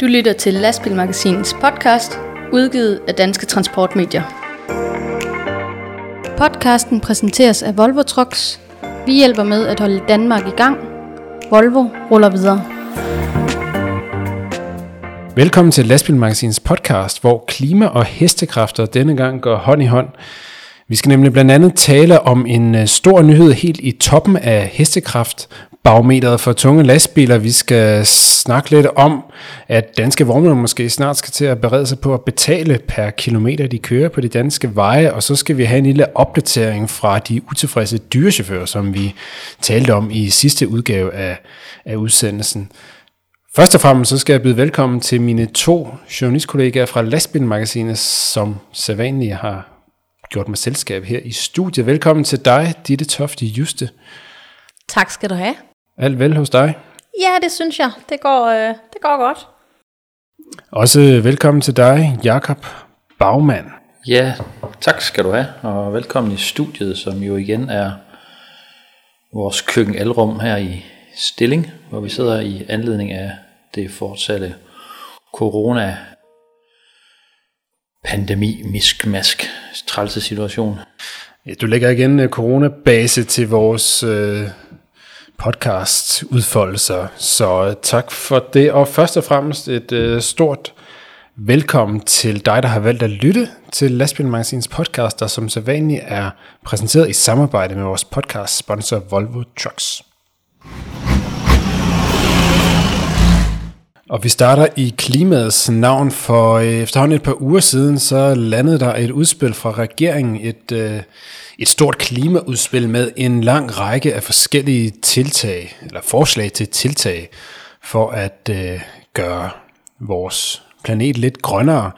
Du lytter til Lastbilmagasinets podcast, udgivet af Danske Transportmedier. Podcasten præsenteres af Volvo Trucks. Vi hjælper med at holde Danmark i gang. Volvo ruller videre. Velkommen til Lastbilmagasinets podcast, hvor klima og hestekræfter denne gang går hånd i hånd. Vi skal nemlig blandt andet tale om en øh, stor nyhed helt i toppen af hestekraft barometeret for tunge lastbiler. Vi skal snakke lidt om, at danske vognmænd måske snart skal til at berede sig på at betale per kilometer, de kører på de danske veje, og så skal vi have en lille opdatering fra de utilfredse dyrechauffører, som vi talte om i sidste udgave af, af udsendelsen. Først og fremmest så skal jeg byde velkommen til mine to journalistkollegaer fra Lastbilmagasinet, som sædvanligt har gjort mig selskab her i studiet. Velkommen til dig, Ditte Tofte Juste. Tak skal du have. Alt vel hos dig? Ja, det synes jeg. Det går, øh, det går godt. Også velkommen til dig, Jakob Bagmand. Ja, tak skal du have, og velkommen i studiet, som jo igen er vores køkkenalrum her i Stilling, hvor vi sidder i anledning af det fortsatte corona pandemi, misk-mask, trælse situation. Ja, du lægger igen uh, coronabase til vores uh, podcast udfoldelser, så tak for det. Og først og fremmest et øh, stort velkommen til dig, der har valgt at lytte til Lastbil Magasins podcast, der som sædvanligt er præsenteret i samarbejde med vores podcast sponsor Volvo Trucks. Og vi starter i klimaets navn, for øh, efterhånden et par uger siden, så landede der et udspil fra regeringen, et, øh, et stort klimaudspil med en lang række af forskellige tiltag, eller forslag til tiltag, for at øh, gøre vores planet lidt grønnere.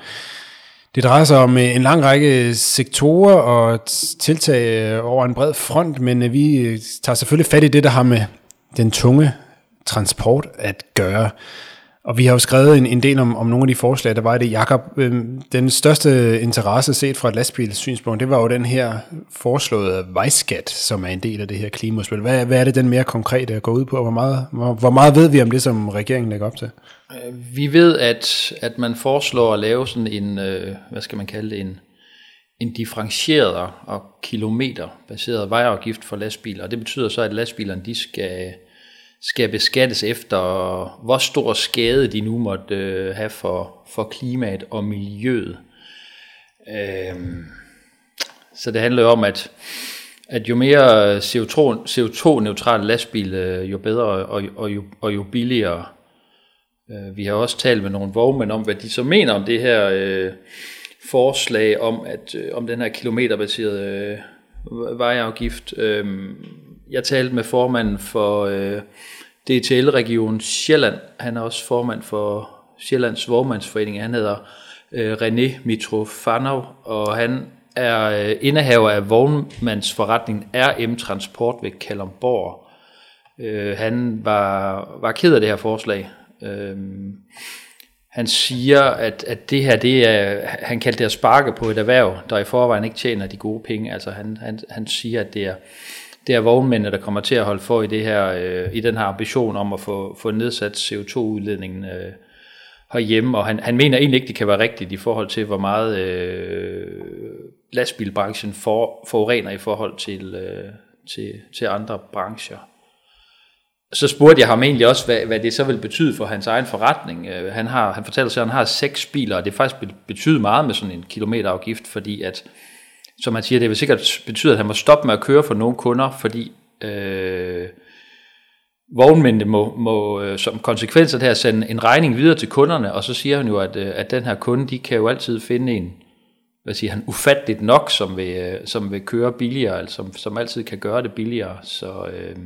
Det drejer sig om øh, en lang række sektorer og tiltag øh, over en bred front, men øh, vi tager selvfølgelig fat i det, der har med den tunge transport at gøre. Og vi har jo skrevet en, en del om, om nogle af de forslag, der var i det. Jakob, øh, den største interesse set fra et lastbilssynspunkt, det var jo den her foreslåede vejskat, som er en del af det her klimaspil. Hvad, hvad er det den mere konkrete går ud på, og hvor meget, hvor, hvor meget ved vi om det, som regeringen lægger op til? Vi ved, at, at man foreslår at lave sådan en, øh, hvad skal man kalde det, en, en differentieret og kilometerbaseret vejafgift for lastbiler. Og det betyder så, at lastbilerne de skal skal beskattes efter, hvor stor skade de nu måtte øh, have for, for klimaet og miljøet. Øhm, så det handler jo om, at, at jo mere CO2, CO2-neutral lastbil, øh, jo bedre og, og, jo, og jo billigere. Øh, vi har også talt med nogle vognmænd om, hvad de så mener om det her øh, forslag om, at øh, om den her kilometerbaserede øh, vejafgift. Øh, jeg talte med formanden for øh, DTL-region Sjælland. Han er også formand for Sjællands Vormandsforening. Han hedder øh, René Mitrofanov, og han er øh, indehaver af vognmandsforretningen RM Transport ved Kalundborg. Øh, han var, var ked af det her forslag. Øh, han siger, at, at det her, det er, han kaldte det at sparke på et erhverv, der i forvejen ikke tjener de gode penge. Altså han, han, han siger, at det er, det er vognmændene, der kommer til at holde for i, det her, øh, i den her ambition om at få, få nedsat CO2-udledningen øh, herhjemme, og han, han mener egentlig ikke, det kan være rigtigt i forhold til, hvor meget øh, lastbilbranchen for, forurener i forhold til, øh, til, til andre brancher. Så spurgte jeg ham egentlig også, hvad, hvad det så vil betyde for hans egen forretning. Øh, han, har, han fortæller sig, at han har seks biler, og det faktisk betyder meget med sådan en kilometerafgift, fordi at som man siger, det vil sikkert betyde, at han må stoppe med at køre for nogle kunder, fordi øh, vognmændene må, må øh, som konsekvens af det her sende en regning videre til kunderne, og så siger han jo, at, øh, at den her kunde, de kan jo altid finde en, hvad siger han, ufatteligt nok, som vil, øh, som vil køre billigere, altså som, som altid kan gøre det billigere. Så, øh,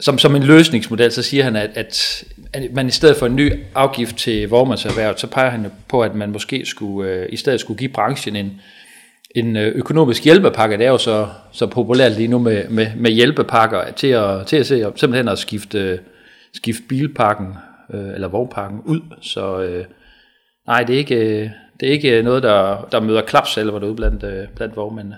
som, som en løsningsmodel, så siger han, at, at, at man i stedet for en ny afgift til vognmandserhvervet, så peger han på, at man måske skulle, øh, i stedet skulle give branchen en, en øh, økonomisk hjælpepakke. Det er jo så, så populært lige nu med, med, med hjælpepakker til at, til at se, simpelthen at skifte, skifte bilpakken øh, eller vognpakken ud. Så øh, nej, det er ikke, det er ikke noget, der, der møder klapsalver derude blandt, øh, blandt vognmændene.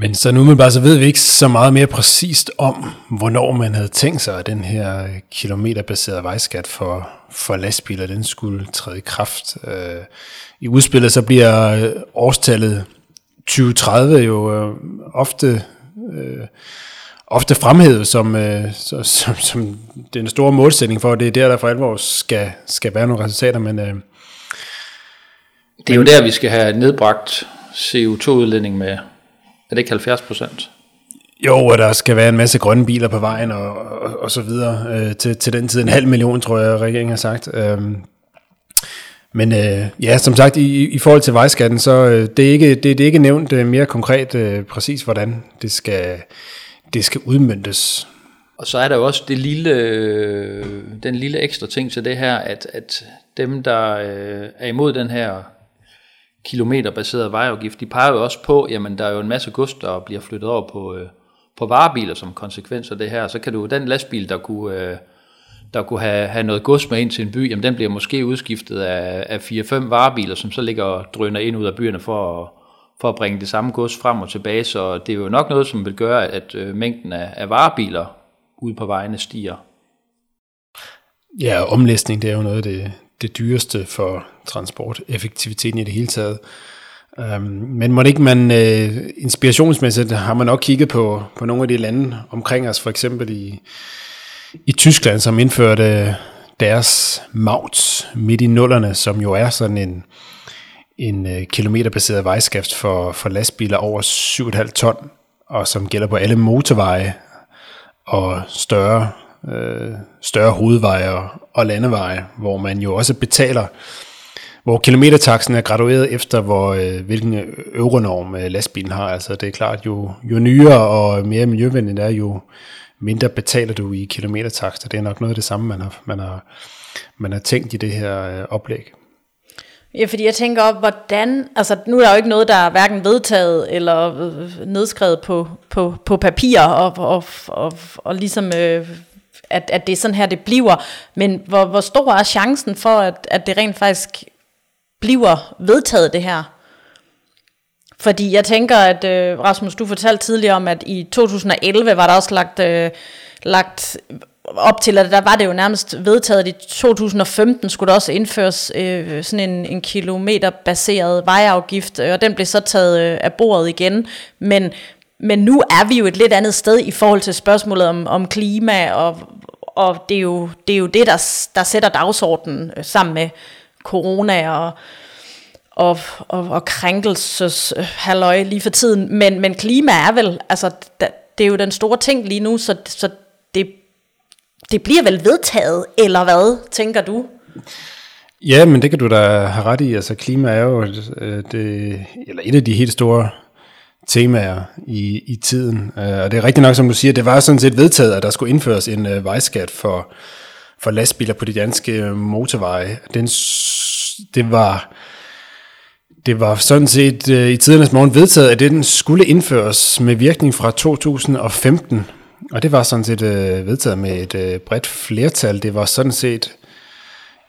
Men så nu bare så ved vi ikke så meget mere præcist om, hvornår man havde tænkt sig, at den her kilometerbaserede vejskat for, for lastbiler, den skulle træde i kraft. Øh, Øh, I udspillet så bliver årstallet 2030 jo øh, ofte, øh, ofte fremhævet som, øh, som, som, som den store målsætning for, at det er der, der for alvor skal, skal være nogle resultater, men... Øh, det er jo der, vi skal have nedbragt CO2-udledning med, er det ikke 70 procent? Jo, og der skal være en masse grønne biler på vejen og, og, og så videre. Øh, til, til den tid en halv million, tror jeg, regeringen har sagt. Øh, men øh, ja, som sagt, i, i forhold til vejskatten, så øh, det er ikke, det, det er ikke nævnt øh, mere konkret øh, præcis, hvordan det skal, det skal udmyndtes. Og så er der jo også det lille, øh, den lille ekstra ting til det her, at, at dem, der øh, er imod den her kilometerbaserede vejafgift, de peger jo også på, jamen der er jo en masse gods, der bliver flyttet over på, øh, på varebiler som konsekvens af det her. Så kan du den lastbil, der kunne... Øh, der kunne have, have noget gods med ind til en by, jamen den bliver måske udskiftet af, af 4-5 varebiler, som så ligger og drøner ind ud af byerne for at, for at bringe det samme gods frem og tilbage. Så det er jo nok noget, som vil gøre, at øh, mængden af, af varebiler ude på vejene stiger. Ja, omlæsning det er jo noget af det, det dyreste for transporteffektiviteten i det hele taget. Um, men må ikke man uh, inspirationsmæssigt har man nok kigget på, på nogle af de lande omkring os, for eksempel i, i Tyskland, som indførte deres Maut midt i nullerne, som jo er sådan en, en øh, kilometerbaseret vejskaft for, for lastbiler over 7,5 ton, og som gælder på alle motorveje og større, øh, større hovedveje og, og landeveje, hvor man jo også betaler hvor kilometertaksen er gradueret efter, hvor, øh, hvilken euronorm øh, lastbilen har. Altså det er klart, jo, jo nyere og mere miljøvenligt er, jo, mindre betaler du i kilometertakster. Det er nok noget af det samme, man har, man har, man har tænkt i det her øh, oplæg. Ja, fordi jeg tænker op, hvordan, altså nu er der jo ikke noget, der er hverken vedtaget eller øh, nedskrevet på, på, på papir, og, og, og, og ligesom, øh, at, at det er sådan her, det bliver. Men hvor, hvor stor er chancen for, at, at det rent faktisk bliver vedtaget det her? Fordi jeg tænker, at øh, Rasmus, du fortalte tidligere om, at i 2011 var der også lagt, øh, lagt op til, at der var det jo nærmest vedtaget, at i 2015 skulle der også indføres øh, sådan en, en kilometerbaseret vejafgift, og den blev så taget øh, af bordet igen. Men, men nu er vi jo et lidt andet sted i forhold til spørgsmålet om, om klima, og, og det, er jo, det er jo det, der, der sætter dagsordenen øh, sammen med corona og og, og, og krænkelses øh, halløj lige for tiden. Men, men klima er vel, altså det er jo den store ting lige nu, så, så det, det bliver vel vedtaget, eller hvad, tænker du? Ja, men det kan du da have ret i. Altså klima er jo øh, det, eller et af de helt store temaer i, i tiden. Øh, og det er rigtigt nok, som du siger, det var sådan set vedtaget, at der skulle indføres en øh, vejskat for, for lastbiler på de danske motorveje. Den, det var det var sådan set øh, i tidernes morgen vedtaget, at den skulle indføres med virkning fra 2015. Og det var sådan set øh, vedtaget med et øh, bredt flertal. Det var sådan set,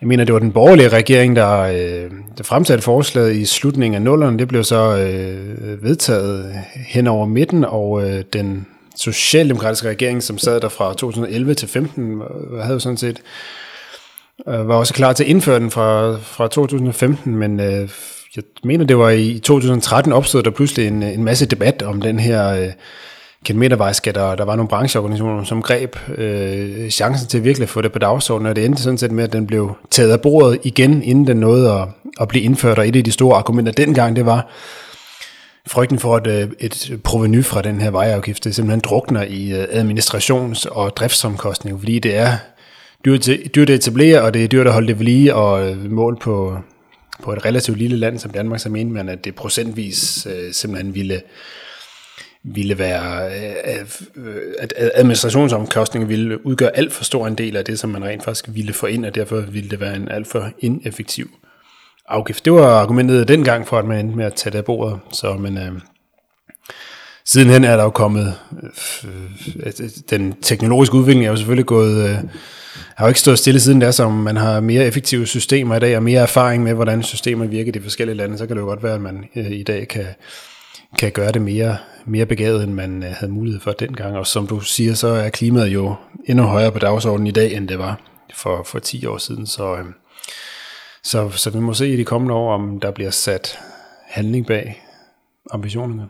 jeg mener, det var den borgerlige regering, der, øh, der fremsatte forslaget i slutningen af nullerne. Det blev så øh, vedtaget hen over midten, og øh, den socialdemokratiske regering, som sad der fra 2011 til 15, øh, havde jo sådan set øh, var også klar til at indføre den fra, fra 2015, men øh, jeg mener, det var i 2013 opstod der pludselig en, en masse debat om den her øh, kilometervejskat, og der var nogle brancheorganisationer, som greb øh, chancen til virkelig at få det på dagsordenen, og det endte sådan set med, at den blev taget af bordet igen, inden den nåede at, at blive indført, og et af de store argumenter dengang, det var frygten for, at øh, et proveny fra den her vejafgift det simpelthen drukner i øh, administrations- og driftsomkostninger, fordi det er dyrt, dyrt at etablere, og det er dyrt at holde det ved lige, og øh, mål på på et relativt lille land som Danmark, så mente man, at det procentvis øh, simpelthen ville, ville være, øh, at administrationsomkostninger ville udgøre alt for stor en del af det, som man rent faktisk ville få ind, og derfor ville det være en alt for ineffektiv afgift. Det var argumentet dengang for, at man endte med at tage det af bordet. Så, men, øh, sidenhen er der jo kommet, øh, øh den teknologiske udvikling er jo selvfølgelig gået, øh, har jo ikke stået stille siden der, som man har mere effektive systemer i dag, og mere erfaring med, hvordan systemer virker i de forskellige lande, så kan det jo godt være, at man øh, i dag kan, kan gøre det mere, mere begavet, end man øh, havde mulighed for dengang. Og som du siger, så er klimaet jo endnu højere på dagsordenen i dag, end det var for, for 10 år siden. Så, øh, så, så vi må se i de kommende år, om der bliver sat handling bag ambitionerne.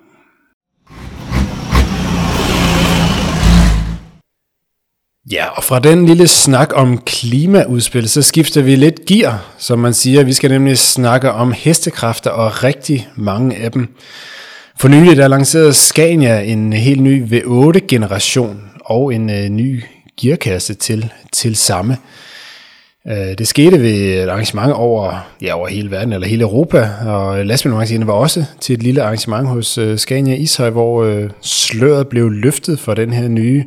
Ja, og fra den lille snak om klimaudspil, så skifter vi lidt gear, som man siger. Vi skal nemlig snakke om hestekræfter og rigtig mange af dem. For nylig der lancerede Scania en helt ny V8-generation og en øh, ny gearkasse til, til samme. Øh, det skete ved et arrangement over, ja, over hele verden, eller hele Europa, og lastbilmagasinet var også til et lille arrangement hos øh, Scania Ishøj, hvor øh, sløret blev løftet for den her nye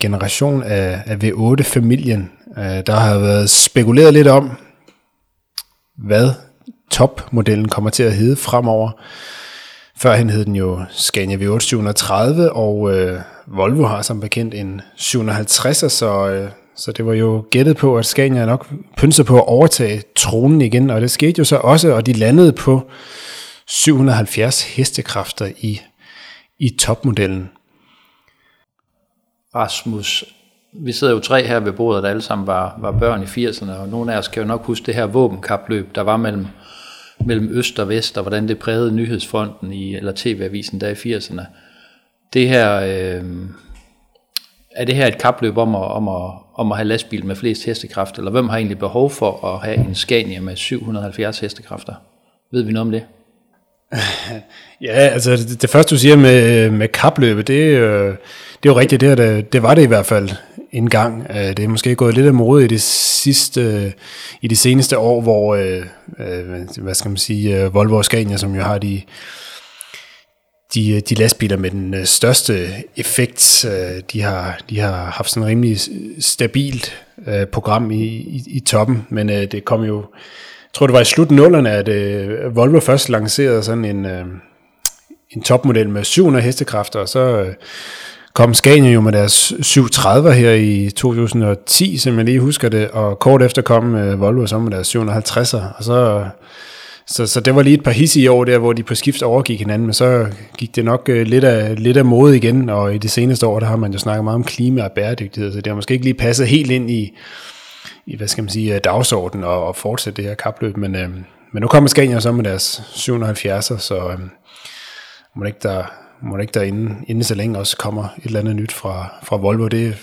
generation af, af V8-familien. Der har været spekuleret lidt om, hvad topmodellen kommer til at hedde fremover. Førhen hed den jo Scania V8 730, og øh, Volvo har som bekendt en 750, så, øh, så det var jo gættet på, at Scania nok pynsede på at overtage tronen igen, og det skete jo så også, og de landede på 770 hestekræfter i, i topmodellen. Rasmus, vi sidder jo tre her ved bordet, der alle sammen var, var børn i 80'erne, og nogle af os kan jo nok huske det her våbenkapløb, der var mellem, mellem øst og vest, og hvordan det prægede nyhedsfronten i, eller tv-avisen der i 80'erne. Det her, øh, er det her et kapløb om at, om, at, om at have lastbil med flest hestekræfter, eller hvem har egentlig behov for at have en Scania med 770 hestekræfter? Ved vi noget om det? Ja, altså det, det første du siger med, med kapløbet, det, øh, det er jo rigtigt, det, det, det var det i hvert fald en gang. Øh, det er måske gået lidt af mode i det sidste, i de seneste år, hvor, øh, øh, hvad skal man sige, øh, Volvo og Scania, som jo har de, de, de lastbiler med den øh, største effekt, øh, de har, de har haft sådan en rimelig stabilt øh, program i, i, i toppen, men det kom jo jeg tror, det var i slut nullerne, at Volvo først lancerede sådan en, en topmodel med 700 hestekræfter, og så kom Scania jo med deres 730 her i 2010, som jeg lige husker det, og kort efter kom Volvo så med deres 750'er, og så... Så, så det var lige et par hisse i år der, hvor de på skift overgik hinanden, men så gik det nok øh, lidt, af, lidt af mode igen, og i de seneste år, der har man jo snakket meget om klima og bæredygtighed, så det har måske ikke lige passet helt ind i, i hvad skal man sige, øh, dagsordenen og, og fortsætte det her kapløb, men, øh, men nu kommer Scania så med deres 770'er, så øh, må ikke der, må ikke der inden, inden så længe også kommer et eller andet nyt fra, fra Volvo. Det,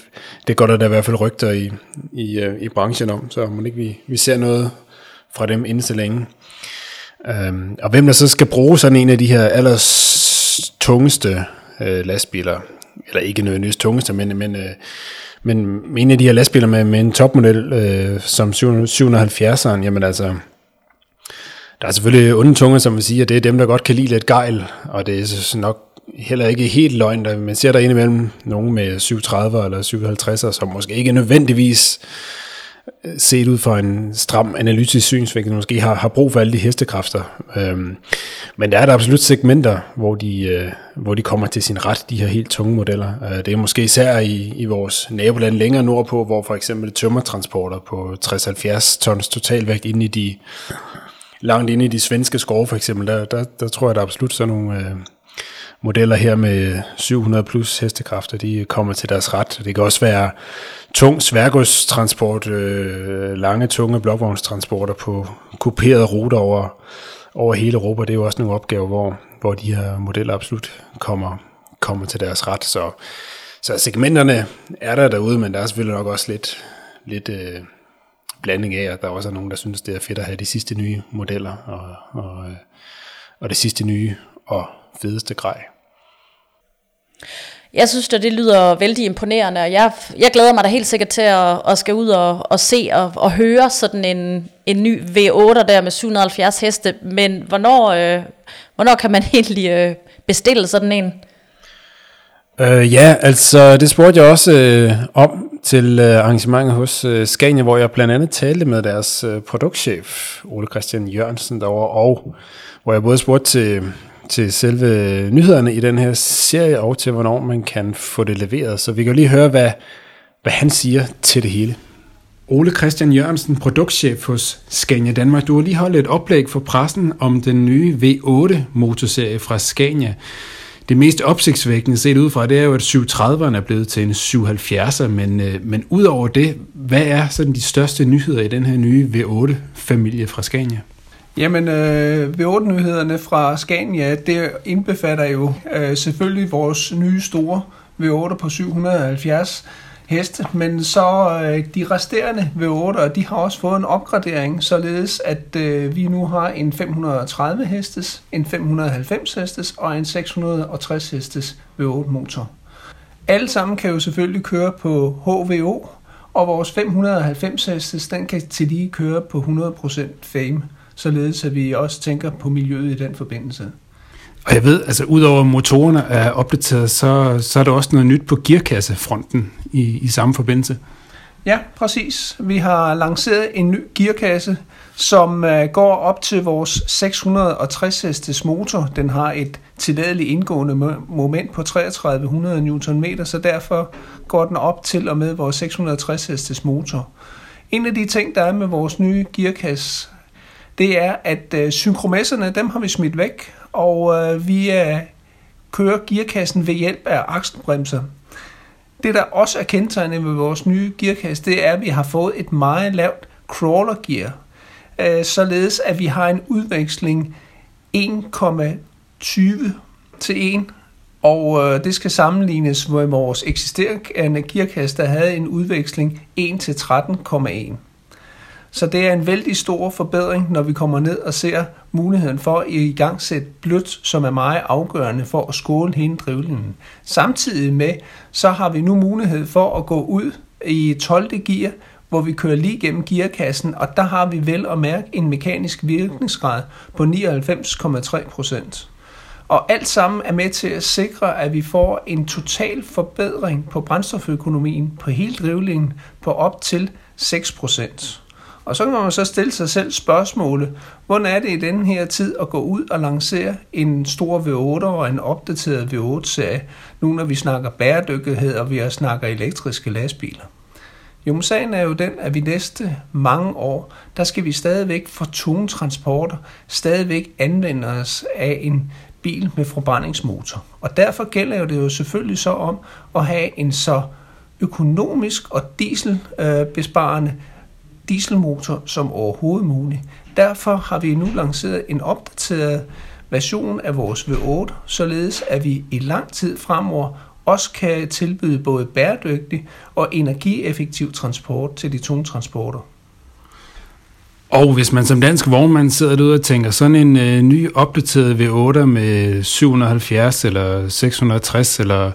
det går der da i hvert fald rygter i, i, øh, i branchen om, så må ikke vi, vi ser noget fra dem inden så længe. Øhm, og hvem der så skal bruge sådan en af de her allers tungeste øh, lastbiler, eller ikke nødvendigvis tungeste, men, men øh, men en af de her lastbiler med, med en topmodel øh, som 770'eren, jamen altså, der er selvfølgelig onde tunge, som vil sige, at det er dem, der godt kan lide lidt gejl, og det er nok heller ikke helt løgn. Der, man ser der indimellem nogen med 730 eller 750'er, som måske ikke nødvendigvis set ud fra en stram analytisk synsvinkel, måske har, har brug for alle de hestekræfter. Øhm, men der er der absolut segmenter, hvor de, øh, hvor de kommer til sin ret, de her helt tunge modeller. Øh, det er måske især i, i vores naboland længere nordpå, hvor for eksempel tømmertransporter på 60-70 tons totalvægt inde i de, langt inde i de svenske skove for eksempel, der, der, der tror jeg, der er absolut sådan nogle... Øh, modeller her med 700 plus hestekræfter, de kommer til deres ret. Det kan også være tung sværgodstransport, øh, lange, tunge blokvognstransporter på kuperede ruter over, over hele Europa. Det er jo også nogle opgaver, hvor, hvor de her modeller absolut kommer, kommer til deres ret. Så, så segmenterne er der derude, men der er selvfølgelig nok også lidt, lidt øh, blanding af, at der også er nogen, der synes, det er fedt at have de sidste nye modeller og, og, øh, og det sidste nye og fedeste grej. Jeg synes at det lyder vældig imponerende, og jeg, jeg glæder mig da helt sikkert til at, at skal ud og, og se og, og høre sådan en, en ny V8 der med 770 heste, men hvornår, øh, hvornår kan man egentlig øh, bestille sådan en? Uh, ja, altså det spurgte jeg også øh, om til øh, arrangementet hos øh, Scania, hvor jeg blandt andet talte med deres øh, produktchef, Ole Christian Jørgensen derovre, og hvor jeg både spurgte til til selve nyhederne i den her serie, og til hvornår man kan få det leveret. Så vi kan lige høre, hvad, hvad han siger til det hele. Ole Christian Jørgensen, produktchef hos Scania Danmark. Du har lige holdt et oplæg for pressen om den nye V8-motorserie fra Scania. Det mest opsigtsvækkende set ud fra, det er jo, at 730'eren er blevet til en 770'er, men, øh, men men udover det, hvad er sådan de største nyheder i den her nye V8-familie fra Scania? Jamen, øh, V8-nyhederne fra Scania, det indbefatter jo øh, selvfølgelig vores nye store V8 på 770 heste, men så øh, de resterende V8'ere, de har også fået en opgradering, således at øh, vi nu har en 530 hestes, en 590 hestes og en 660 hestes V8 motor. Alle sammen kan jo selvfølgelig køre på HVO, og vores 590 hestes, den kan til lige køre på 100% fame, således at vi også tænker på miljøet i den forbindelse. Og jeg ved, altså udover motorerne er opdateret, så, så er der også noget nyt på gearkassefronten i, i samme forbindelse. Ja, præcis. Vi har lanceret en ny gearkasse, som uh, går op til vores 660 hestes motor. Den har et tilladeligt indgående moment på 3300 Nm, så derfor går den op til og med vores 660 hestes motor. En af de ting, der er med vores nye gearkasse, det er, at øh, synkromesserne, dem har vi smidt væk, og øh, vi øh, kører gearkassen ved hjælp af akselbremser. Det, der også er kendetegnet ved vores nye gearkasse, det er, at vi har fået et meget lavt crawler gear, øh, således at vi har en udveksling 1,20 til 1, og øh, det skal sammenlignes med vores eksisterende gearkasse, der havde en udveksling 1 til 13,1. Så det er en vældig stor forbedring, når vi kommer ned og ser muligheden for at i gang sætte blødt, som er meget afgørende for at skåle hele drivlinjen. Samtidig med, så har vi nu mulighed for at gå ud i 12. gear, hvor vi kører lige gennem gearkassen, og der har vi vel at mærke en mekanisk virkningsgrad på 99,3 procent. Og alt sammen er med til at sikre, at vi får en total forbedring på brændstoføkonomien på hele drivlingen på op til 6 procent. Og så kan man så stille sig selv spørgsmålet, hvordan er det i denne her tid at gå ud og lancere en stor V8 og en opdateret V8-serie, nu når vi snakker bæredygtighed og vi også snakker elektriske lastbiler? Jo, sagen er jo den, at vi næste mange år, der skal vi stadigvæk for tunge transporter, stadigvæk anvende os af en bil med forbrændingsmotor. Og derfor gælder det jo selvfølgelig så om at have en så økonomisk og dieselbesparende dieselmotor som overhovedet muligt. Derfor har vi nu lanceret en opdateret version af vores V8, således at vi i lang tid fremover også kan tilbyde både bæredygtig og energieffektiv transport til de tunge transporter. Og hvis man som dansk vognmand sidder derude og tænker, sådan en øh, ny opdateret V8 med 770 eller 660 eller,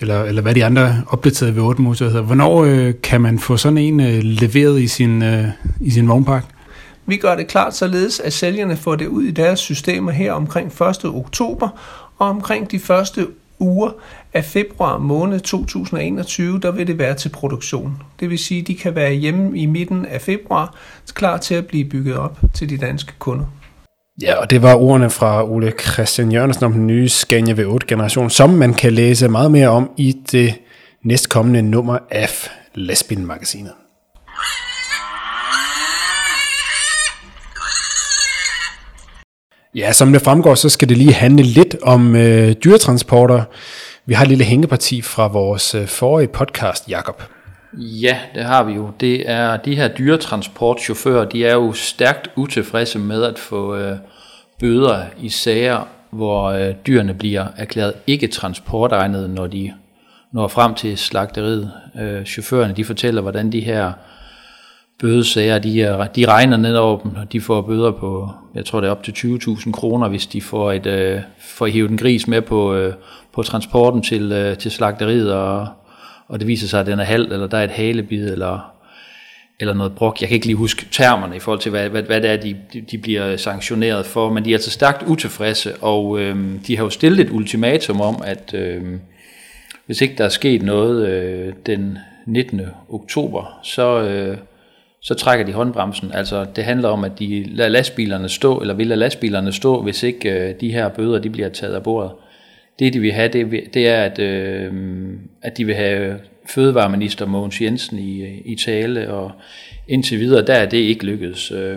eller, eller hvad de andre opdaterede V8-motorer hedder, hvornår øh, kan man få sådan en øh, leveret i sin, øh, i sin vognpark? Vi gør det klart således, at sælgerne får det ud i deres systemer her omkring 1. oktober, og omkring de første uger af februar måned 2021, der vil det være til produktion. Det vil sige, at de kan være hjemme i midten af februar, klar til at blive bygget op til de danske kunder. Ja, og det var ordene fra Ole Christian Jørgensen om den nye Scania V8-generation, som man kan læse meget mere om i det næstkommende nummer af Lastbilmagasinet. Ja, som det fremgår, så skal det lige handle lidt om øh, dyretransporter. Vi har et lille hængeparti fra vores øh, forrige podcast, Jakob. Ja, det har vi jo. Det er de her dyretransportchauffører, de er jo stærkt utilfredse med at få øh, bøder i sager, hvor øh, dyrene bliver erklæret ikke transportegnede, når de når frem til slagteriet. Øh, chaufførerne de fortæller, hvordan de her bødesager, de, er, de regner ned over dem, og de får bøder på, jeg tror det er op til 20.000 kroner, hvis de får, et, øh, får hivet en gris med på, øh, på transporten til, øh, til slagteriet, og, og det viser sig, at den er halvt, eller der er et halebid, eller, eller noget brok. Jeg kan ikke lige huske termerne i forhold til, hvad, hvad, hvad det er, de, de bliver sanktioneret for, men de er altså stærkt utilfredse, og øh, de har jo stillet et ultimatum om, at øh, hvis ikke der er sket noget øh, den 19. oktober, så... Øh, så trækker de håndbremsen. Altså det handler om, at de lader lastbilerne stå, eller vil lade lastbilerne stå, hvis ikke øh, de her bøder de bliver taget af bordet. Det de vil have, det, det er, at, øh, at de vil have fødevareminister Mogens Jensen i, i tale, og indtil videre, der er det ikke lykkedes. Øh,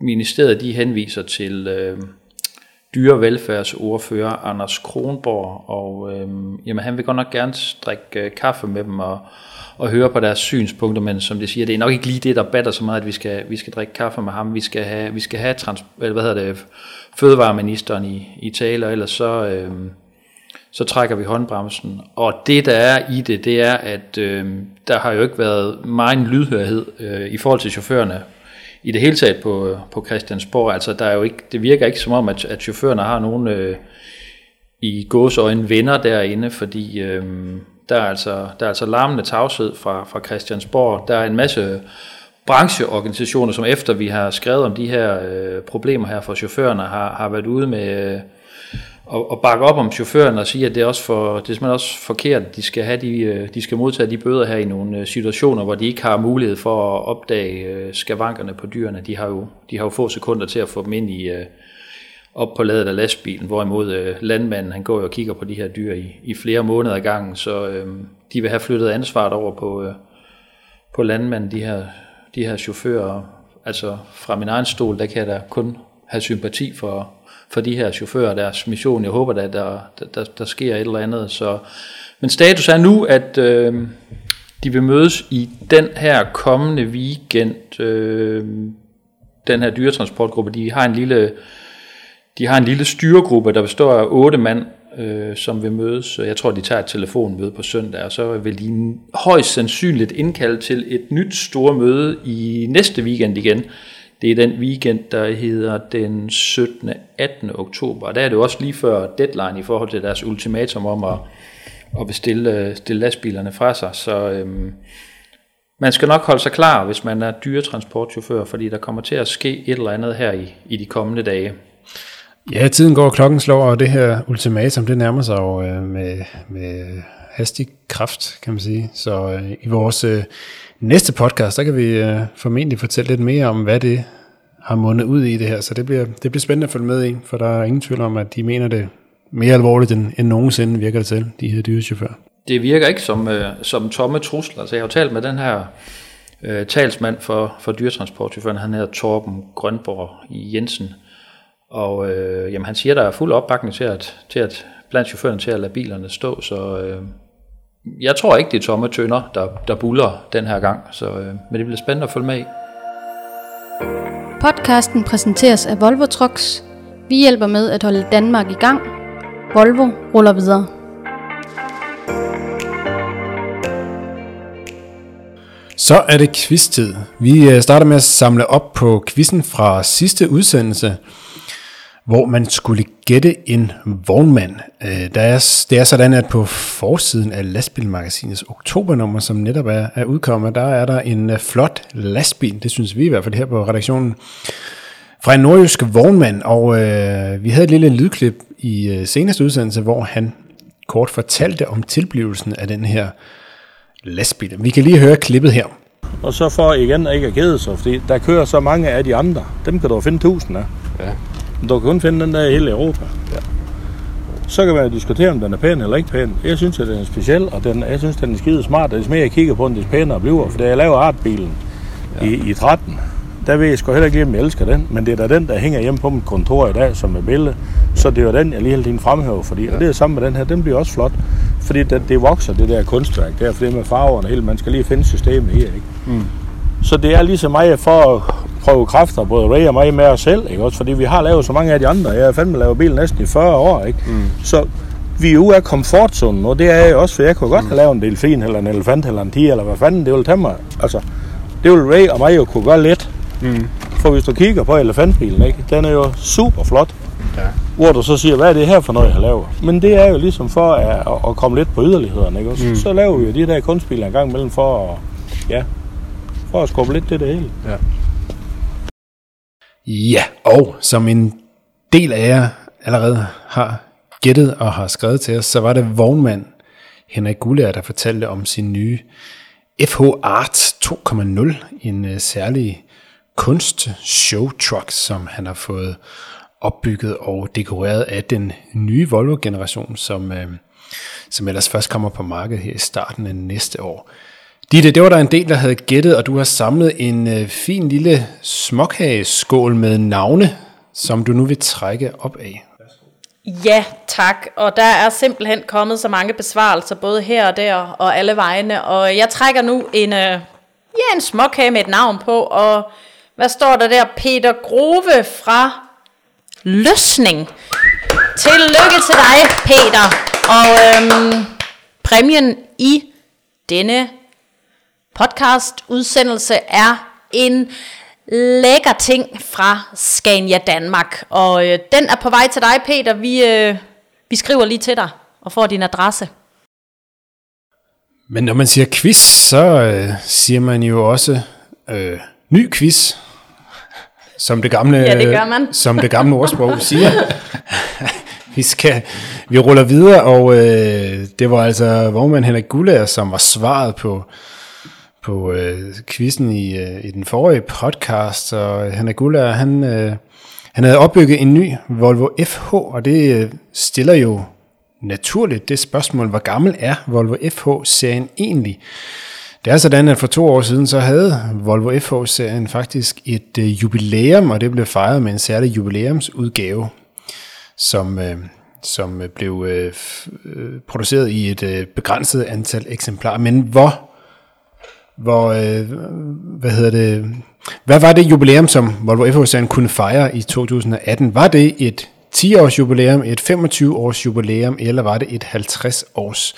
ministeriet de henviser til øh, dyrevelfærdsordfører Anders Kronborg, og øh, jamen, han vil godt nok gerne drikke øh, kaffe med dem og, og høre på deres synspunkter, men som det siger, det er nok ikke lige det, der batter så meget, at vi skal, vi skal drikke kaffe med ham. Vi skal have, vi skal have trans, eller hvad hedder det, fødevareministeren i, i tale, og ellers så, øh, så trækker vi håndbremsen. Og det, der er i det, det er, at øh, der har jo ikke været meget lydhørhed øh, i forhold til chaufførerne i det hele taget på, på Christiansborg. Altså, der er jo ikke, det virker ikke som om, at, at chaufførerne har nogen øh, i gåsøjne venner derinde, fordi øh, der, er altså, der er altså larmende tavshed fra, fra Christiansborg. Der er en masse brancheorganisationer, som efter vi har skrevet om de her øh, problemer her for chaufførerne, har, har været ude med... Øh, og, og bakke op om chaufføren og sige, at det er, også for, det er simpelthen også forkert, at de skal, have de, øh, de skal modtage de bøder her i nogle øh, situationer, hvor de ikke har mulighed for at opdage øh, skavankerne på dyrene. De har jo, de har jo få sekunder til at få dem ind i, op på ladet af lastbilen, hvorimod landmanden han går jo og kigger på de her dyr i, i flere måneder ad gangen, så øh, de vil have flyttet ansvaret over på, øh, på landmanden, de her, de her chauffører. Altså fra min egen stol, der kan jeg da kun have sympati for, for de her chauffører deres mission. Jeg håber, at der, der, der, der sker et eller andet. Så, men status er nu, at øh, de vil mødes i den her kommende weekend. Øh, den her dyretransportgruppe, de har en lille, de har en lille styregruppe, der består af otte mand, øh, som vil mødes. Jeg tror, de tager et telefonmøde på søndag, og så vil de højst sandsynligt indkalde til et nyt store møde i næste weekend igen. Det er den weekend, der hedder den 17. 18. oktober. Og der er det jo også lige før deadline i forhold til deres ultimatum om at, at bestille øh, stille lastbilerne fra sig. Så øhm, man skal nok holde sig klar, hvis man er dyretransportchauffør, fordi der kommer til at ske et eller andet her i, i de kommende dage. Ja, tiden går, klokken slår, og det her ultimatum, det nærmer sig jo øh, med, med hastig kraft, kan man sige. Så øh, i vores øh, næste podcast, der kan vi øh, formentlig fortælle lidt mere om, hvad det har mundet ud i det her. Så det bliver, det bliver spændende at følge med i, for der er ingen tvivl om, at de mener det mere alvorligt end, end nogensinde virker det til, de her dyrechauffører. Det virker ikke som, øh, som tomme trusler. Så jeg har jo talt med den her øh, talsmand for, for dyretransportchaufføren, han hedder Torben Grønborg i Jensen, og øh, jamen, han siger, der er fuld opbakning til at, til at blandt chaufførerne til at lade bilerne stå, så øh, jeg tror ikke, det er tomme tønder, der, der buller den her gang, så, øh, men det bliver spændende at følge med i. Podcasten præsenteres af Volvo Trucks. Vi hjælper med at holde Danmark i gang. Volvo ruller videre. Så er det quiz-tid. Vi øh, starter med at samle op på quizzen fra sidste udsendelse hvor man skulle gætte en vognmand. Øh, der er, det er sådan, at på forsiden af lastbilmagasinets oktobernummer, som netop er, er udkommet, der er der en øh, flot lastbil, det synes vi i hvert fald her på redaktionen, fra en nordjysk vognmand, og øh, vi havde et lille lydklip i øh, seneste udsendelse, hvor han kort fortalte om tilblivelsen af den her lastbil. Vi kan lige høre klippet her. Og så for igen ikke at kede sig, fordi der kører så mange af de andre. Dem kan du finde tusind af. Ja. Du kan kun finde den der i hele Europa. Ja. Så kan man diskutere, om den er pæn eller ikke pæn. Jeg synes, at den er speciel, og den, jeg synes, den er skide smart. Det er mere, jeg kigger på den, des pænere bliver. For da jeg laver artbilen ja. i, i 13, der ved jeg sgu heller ikke, om jeg elsker den. Men det er da den, der hænger hjemme på mit kontor i dag, som er billede. Så det er jo den, jeg lige hele tiden fremhæver. Fordi, ja. Og det er sammen med den her, den bliver også flot. Fordi det, det vokser, det der kunstværk der. For det med farverne hele, man skal lige finde systemet her. Ikke? Mm. Så det er ligesom mig for at prøve kræfter, både Ray og mig med os selv, ikke? Også fordi vi har lavet så mange af de andre. Jeg har fandme lavet bil næsten i 40 år, ikke? Mm. Så vi er ude af komfortzonen, og det er jeg også, for jeg kunne godt have lavet en delfin, eller en elefant, eller en tiger, eller hvad fanden det vil tage mig. Altså, det vil Ray og mig jo kunne gøre let. Mm. For hvis du kigger på elefantbilen, ikke? den er jo super flot. Ja. Hvor du så siger, hvad er det her for noget, jeg laver? Men det er jo ligesom for at, at komme lidt på yderlighederne. Ikke? Så, mm. så laver vi jo de der kunstbiler en gang imellem for at, ja, for at skubbe lidt til det hele. Ja. Ja, og som en del af jer allerede har gættet og har skrevet til os, så var det vognmand Henrik Gullager, der fortalte om sin nye FH Art 2.0, en uh, særlig kunst show truck, som han har fået opbygget og dekoreret af den nye Volvo-generation, som, øh, som ellers først kommer på markedet her i starten af næste år. Ditte, det var der en del, der havde gættet, og du har samlet en øh, fin lille småkageskål med navne, som du nu vil trække op af. Ja, tak. Og der er simpelthen kommet så mange besvarelser, både her og der og alle vegne. Og jeg trækker nu en, øh, ja, en småkage med et navn på. Og hvad står der der? Peter Grove fra Løsning. Tillykke til dig, Peter. Og øhm, præmien i denne podcast udsendelse er en lækker ting fra Scania Danmark. Og øh, den er på vej til dig, Peter. Vi, øh, vi skriver lige til dig og får din adresse. Men når man siger quiz, så øh, siger man jo også øh, ny quiz. Som det gamle, Ja, det gør man. som det gamle ordsprog siger. vi, skal, vi ruller videre, og øh, det var altså vognmand Henrik Gullager, som var svaret på, på øh, quizzen i, øh, i den forrige podcast. Og øh, Henrik Guller, han, øh, han havde opbygget en ny Volvo FH, og det øh, stiller jo naturligt det spørgsmål, hvor gammel er Volvo FH-serien egentlig? Det er sådan, at for to år siden, så havde Volvo FH-serien faktisk et øh, jubilæum, og det blev fejret med en særlig jubilæumsudgave, som, øh, som blev øh, f- øh, produceret i et øh, begrænset antal eksemplarer. Men hvor, hvor øh, hvad hedder det, hvad var det jubilæum, som Volvo FH kunne fejre i 2018? Var det et 10-års jubilæum, et 25-års jubilæum, eller var det et 50-års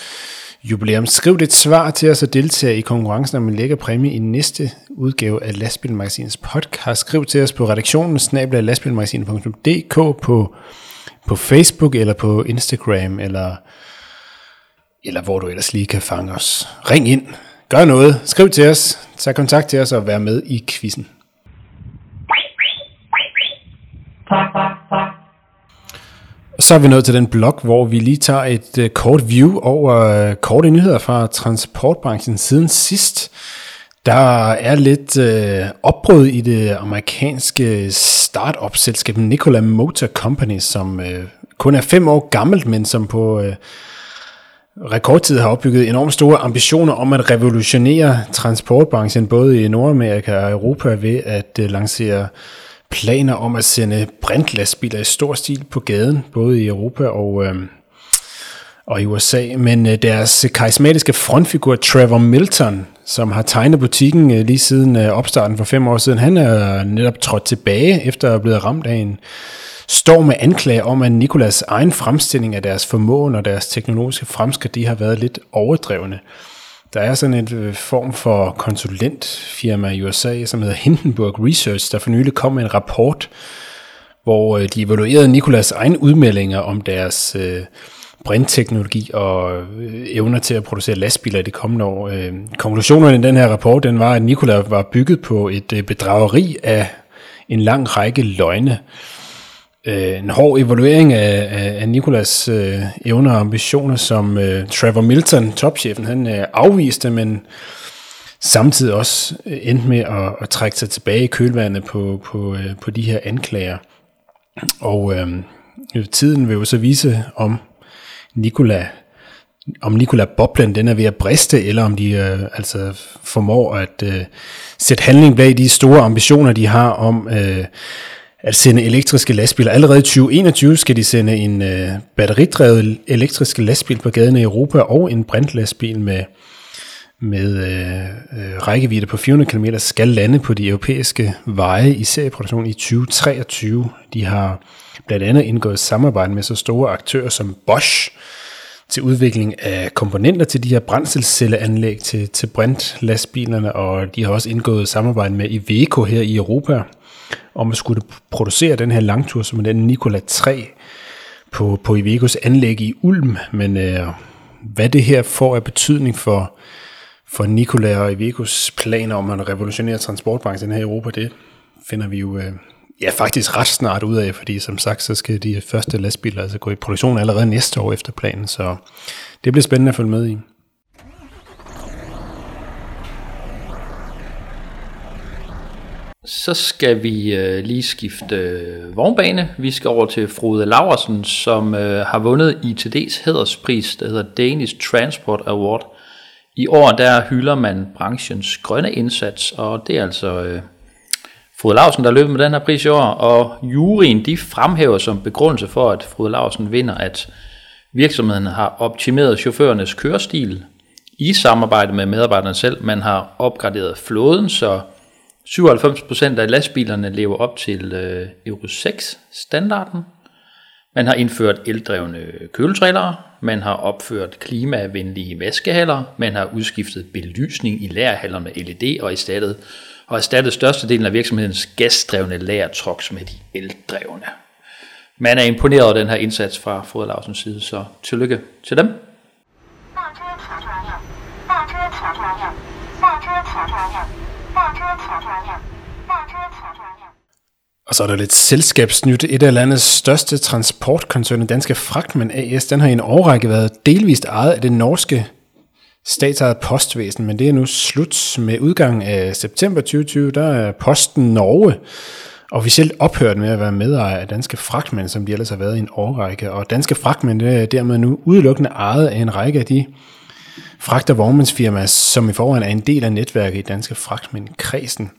jubilæum? Skriv dit svar til os og deltage i konkurrencen om en lækker præmie i næste udgave af Lastbilmagasinets podcast. Skriv til os på redaktionen snabla.lastbilmagasin.dk på, på Facebook eller på Instagram eller, eller hvor du ellers lige kan fange os. Ring ind, gør noget, skriv til os, tag kontakt til os og vær med i quizzen. Og så er vi nået til den blog, hvor vi lige tager et øh, kort view over uh, korte nyheder fra transportbranchen siden sidst. Der er lidt øh, opbrud i det amerikanske øh, startup-selskab Nikola Motor Company, som øh, kun er fem år gammelt, men som på øh, rekordtid har opbygget enormt store ambitioner om at revolutionere transportbranchen, både i Nordamerika og Europa, ved at øh, lancere planer om at sende brintlastbiler i stor stil på gaden, både i Europa og, øh, og i USA. Men øh, deres karismatiske frontfigur Trevor Milton, som har tegnet butikken øh, lige siden øh, opstarten for fem år siden, han er netop trådt tilbage efter at have blevet ramt af en står med anklager om, at Nikolas egen fremstilling af deres formåen og deres teknologiske fremskridt, de har været lidt overdrevne. Der er sådan en øh, form for konsulentfirma i USA, som hedder Hindenburg Research, der for nylig kom med en rapport, hvor øh, de evaluerede Nikolas egen udmeldinger om deres øh, brintteknologi og øh, evner til at producere lastbiler i det kommende år. Øh, konklusionerne i den her rapport, den var, at Nikola var bygget på et bedrageri af en lang række løgne. Øh, Øh, en hård evaluering af, af, af Nikolas øh, evner og ambitioner, som øh, Trevor Milton, topchefen, han øh, afviste, men samtidig også øh, endte med at, at trække sig tilbage i kølvandet på, på, øh, på de her anklager. Og øh, tiden vil jo så vise, om Nikola om Nikola Boblen den er ved at briste, eller om de øh, altså formår at øh, sætte handling bag de store ambitioner, de har om øh, at sende elektriske lastbiler. Allerede i 2021 skal de sende en øh, batteridrevet elektrisk lastbil på gaden i Europa og en brintlastbil med, med øh, øh rækkevidde på 400 km skal lande på de europæiske veje i serieproduktion i 2023. De har blandt andet indgået samarbejde med så store aktører som Bosch til udvikling af komponenter til de her brændselscelleanlæg til, til brintlastbilerne, og de har også indgået samarbejde med Iveco her i Europa om at skulle producere den her langtur, som er den Nikola 3 på, på Ivecos anlæg i Ulm. Men øh, hvad det her får af betydning for, for Nikola og Ivecos planer om at revolutionere transportbranchen her i Europa, det finder vi jo øh, ja, faktisk ret snart ud af, fordi som sagt, så skal de første lastbiler altså gå i produktion allerede næste år efter planen, så det bliver spændende at følge med i. Så skal vi øh, lige skifte øh, vognbane. Vi skal over til Frode Laversen, som øh, har vundet ITD's hæderspris, der hedder Danish Transport Award. I år der hylder man branchens grønne indsats, og det er altså øh, Frode Larsen, der løber med den her pris i år, og juryen de fremhæver som begrundelse for, at Frode Larsen vinder, at virksomheden har optimeret chaufførernes kørestil i samarbejde med medarbejderne selv. Man har opgraderet flåden, så 97% af lastbilerne lever op til øh, Euro 6-standarden. Man har indført eldrevne køletrællere, man har opført klimavenlige vaskehaller, man har udskiftet belysning i lærerhaller med LED og erstattet, og erstattet størstedelen af virksomhedens gasdrevne lagertrucks med de eldrevne. Man er imponeret over den her indsats fra Frode side, så tillykke til dem. 大 og så er der lidt selskabsnyt. Et af landets største transportkoncerner, Danske Fragtmænd AS, den har i en årrække været delvist ejet af det norske statsejet postvæsen, men det er nu slut med udgangen af september 2020. Der er Posten Norge officielt ophørt med at være medejer af Danske Fragtmænd, som de ellers har været i en årrække. Og Danske Fragtmænd er dermed nu udelukkende ejet af en række af de fragt- og vognmandsfirma, som i forvejen er en del af netværket i Danske Fragtmænd-kredsen.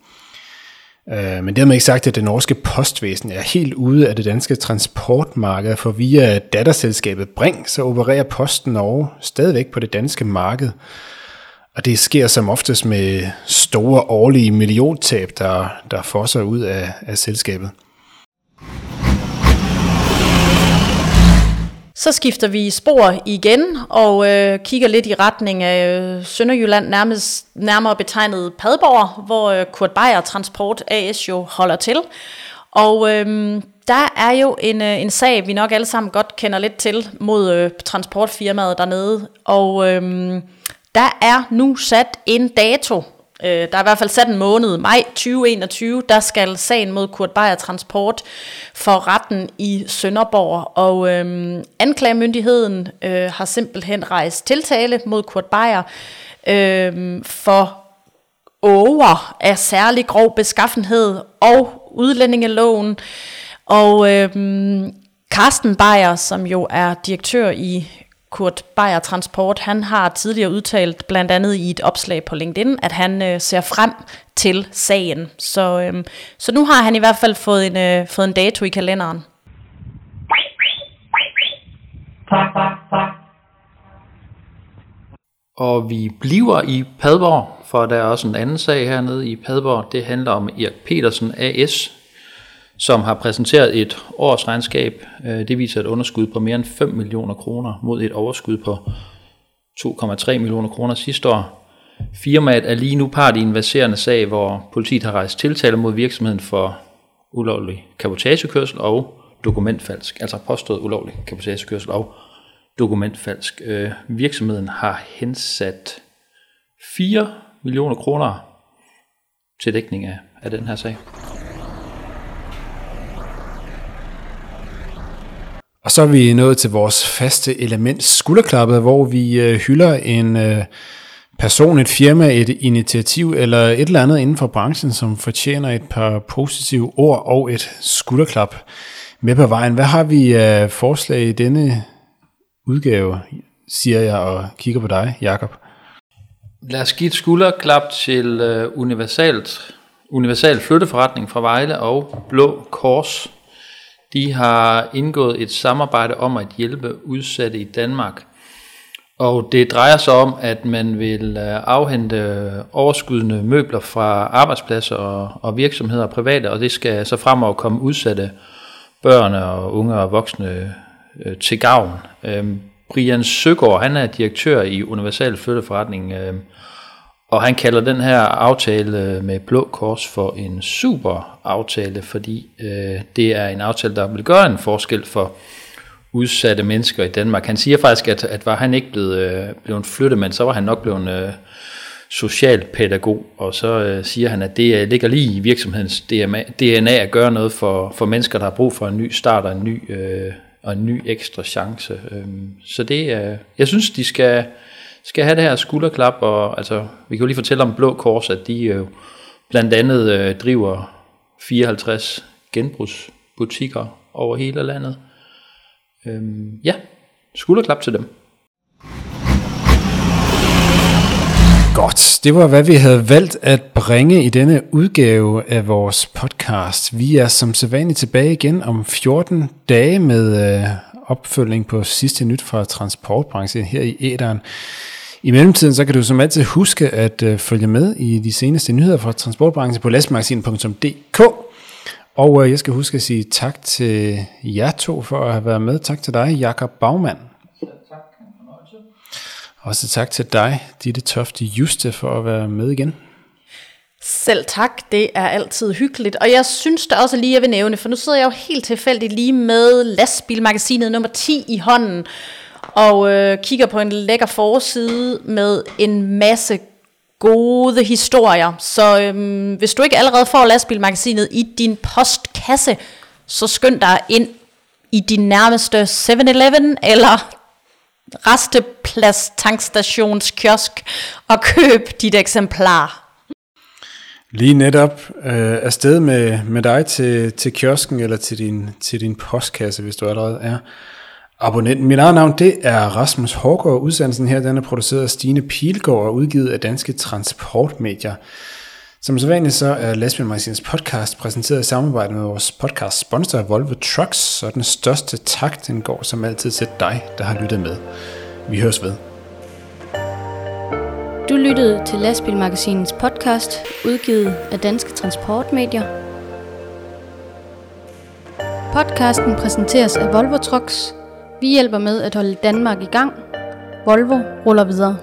Øh, Men dermed ikke sagt, at det norske postvæsen er helt ude af det danske transportmarked, for via datterselskabet Bring, så opererer Posten Norge stadigvæk på det danske marked. Og det sker som oftest med store årlige milliontab, der, der fosser ud af, af selskabet. Så skifter vi spor igen og øh, kigger lidt i retning af øh, Sønderjylland, nærmest, nærmere betegnet Padborg, hvor øh, Kurt Beyer Transport AS jo holder til. Og øh, der er jo en, øh, en sag, vi nok alle sammen godt kender lidt til mod øh, transportfirmaet dernede. Og øh, der er nu sat en dato Øh, der er i hvert fald sat en måned, maj 2021, der skal sagen mod Kurt Beyer Transport for retten i Sønderborg. Og øh, anklagemyndigheden øh, har simpelthen rejst tiltale mod Kurt Beyer øh, for over af særlig grov beskaffenhed og udlændingeloven. Og øh, Carsten Beyer, som jo er direktør i Kurt Beyer Transport, han har tidligere udtalt, blandt andet i et opslag på LinkedIn, at han øh, ser frem til sagen. Så, øh, så nu har han i hvert fald fået en, øh, fået en dato i kalenderen. Og vi bliver i Padborg, for der er også en anden sag hernede i Padborg. Det handler om Erik Petersen AS, som har præsenteret et årsregnskab. Øh, det viser et underskud på mere end 5 millioner kroner mod et overskud på 2,3 millioner kroner sidste år. Firmaet er lige nu part i en verserende sag, hvor politiet har rejst tiltale mod virksomheden for ulovlig kapotagekørsel og dokumentfalsk, altså påstået ulovlig kapotagekørsel og dokumentfalsk. Øh, virksomheden har hensat 4 millioner kroner til dækning af, af den her sag. Og så er vi nået til vores faste element skulderklappet, hvor vi øh, hylder en øh, person, et firma, et initiativ eller et eller andet inden for branchen, som fortjener et par positive ord og et skulderklap med på vejen. Hvad har vi af forslag i denne udgave, siger jeg og kigger på dig, Jakob. Lad os give et skulderklap til uh, universalt, universal flytteforretning fra Vejle og Blå Kors. De har indgået et samarbejde om at hjælpe udsatte i Danmark. Og det drejer sig om, at man vil øh, afhente øh, overskydende møbler fra arbejdspladser og, og virksomheder og private, og det skal så fremover komme udsatte børn og unge og voksne øh, til gavn. Øhm, Brian Søgaard, han er direktør i Universal Flytteforretning, øh, og han kalder den her aftale øh, med Blå Kors for en super aftale, fordi øh, det er en aftale, der vil gøre en forskel for udsatte mennesker i Danmark. Han siger faktisk, at, at var han ikke blevet, øh, blevet flyttemand, så var han nok blevet øh, socialpædagog, og så øh, siger han, at det øh, ligger lige i virksomhedens DNA, at gøre noget for, for mennesker, der har brug for en ny start og en ny, øh, og en ny ekstra chance. Øh, så det er, jeg synes, de skal, skal have det her skulderklap, og altså, vi kan jo lige fortælle om Blå Kors, at de jo blandt andet øh, driver 54 genbrugsbutikker over hele landet. Øhm, ja, skulderklap til dem. Godt, det var hvad vi havde valgt at bringe i denne udgave af vores podcast. Vi er som sædvanligt tilbage igen om 14 dage med øh, opfølging på sidste nyt fra transportbranchen her i æderen. I mellemtiden så kan du som altid huske at øh, følge med i de seneste nyheder fra transportbranchen på lastmagasin.dk. Og øh, jeg skal huske at sige tak til jer to for at have været med. Tak til dig, Jakob Bagmand. Også tak til dig, Ditte Tofte Juste, for at være med igen. Selv tak, det er altid hyggeligt. Og jeg synes da også lige, jeg vil nævne, for nu sidder jeg jo helt tilfældigt lige med lastbilmagasinet nummer 10 i hånden, og øh, kigger på en lækker forside med en masse gode historier. Så øhm, hvis du ikke allerede får lastbilmagasinet i din postkasse, så skynd dig ind i din nærmeste 7-Eleven eller resteplads tankstationskiosk og køb dit eksemplar. Lige netop øh, afsted med, med dig til, til kiosken eller til din, til din postkasse, hvis du allerede er abonnent. Mit eget navn, det er Rasmus Hårgaard. Udsendelsen her, den er produceret af Stine Pilgaard og udgivet af Danske Transportmedier. Som så vanligt så er Lastbilmagasinets podcast præsenteret i samarbejde med vores podcast sponsor Volvo Trucks, så den største tak, den går som altid til dig, der har lyttet med. Vi høres ved. Du lyttede til Lastbilmagasinets podcast, udgivet af Danske Transportmedier. Podcasten præsenteres af Volvo Trucks. Vi hjælper med at holde Danmark i gang. Volvo ruller videre.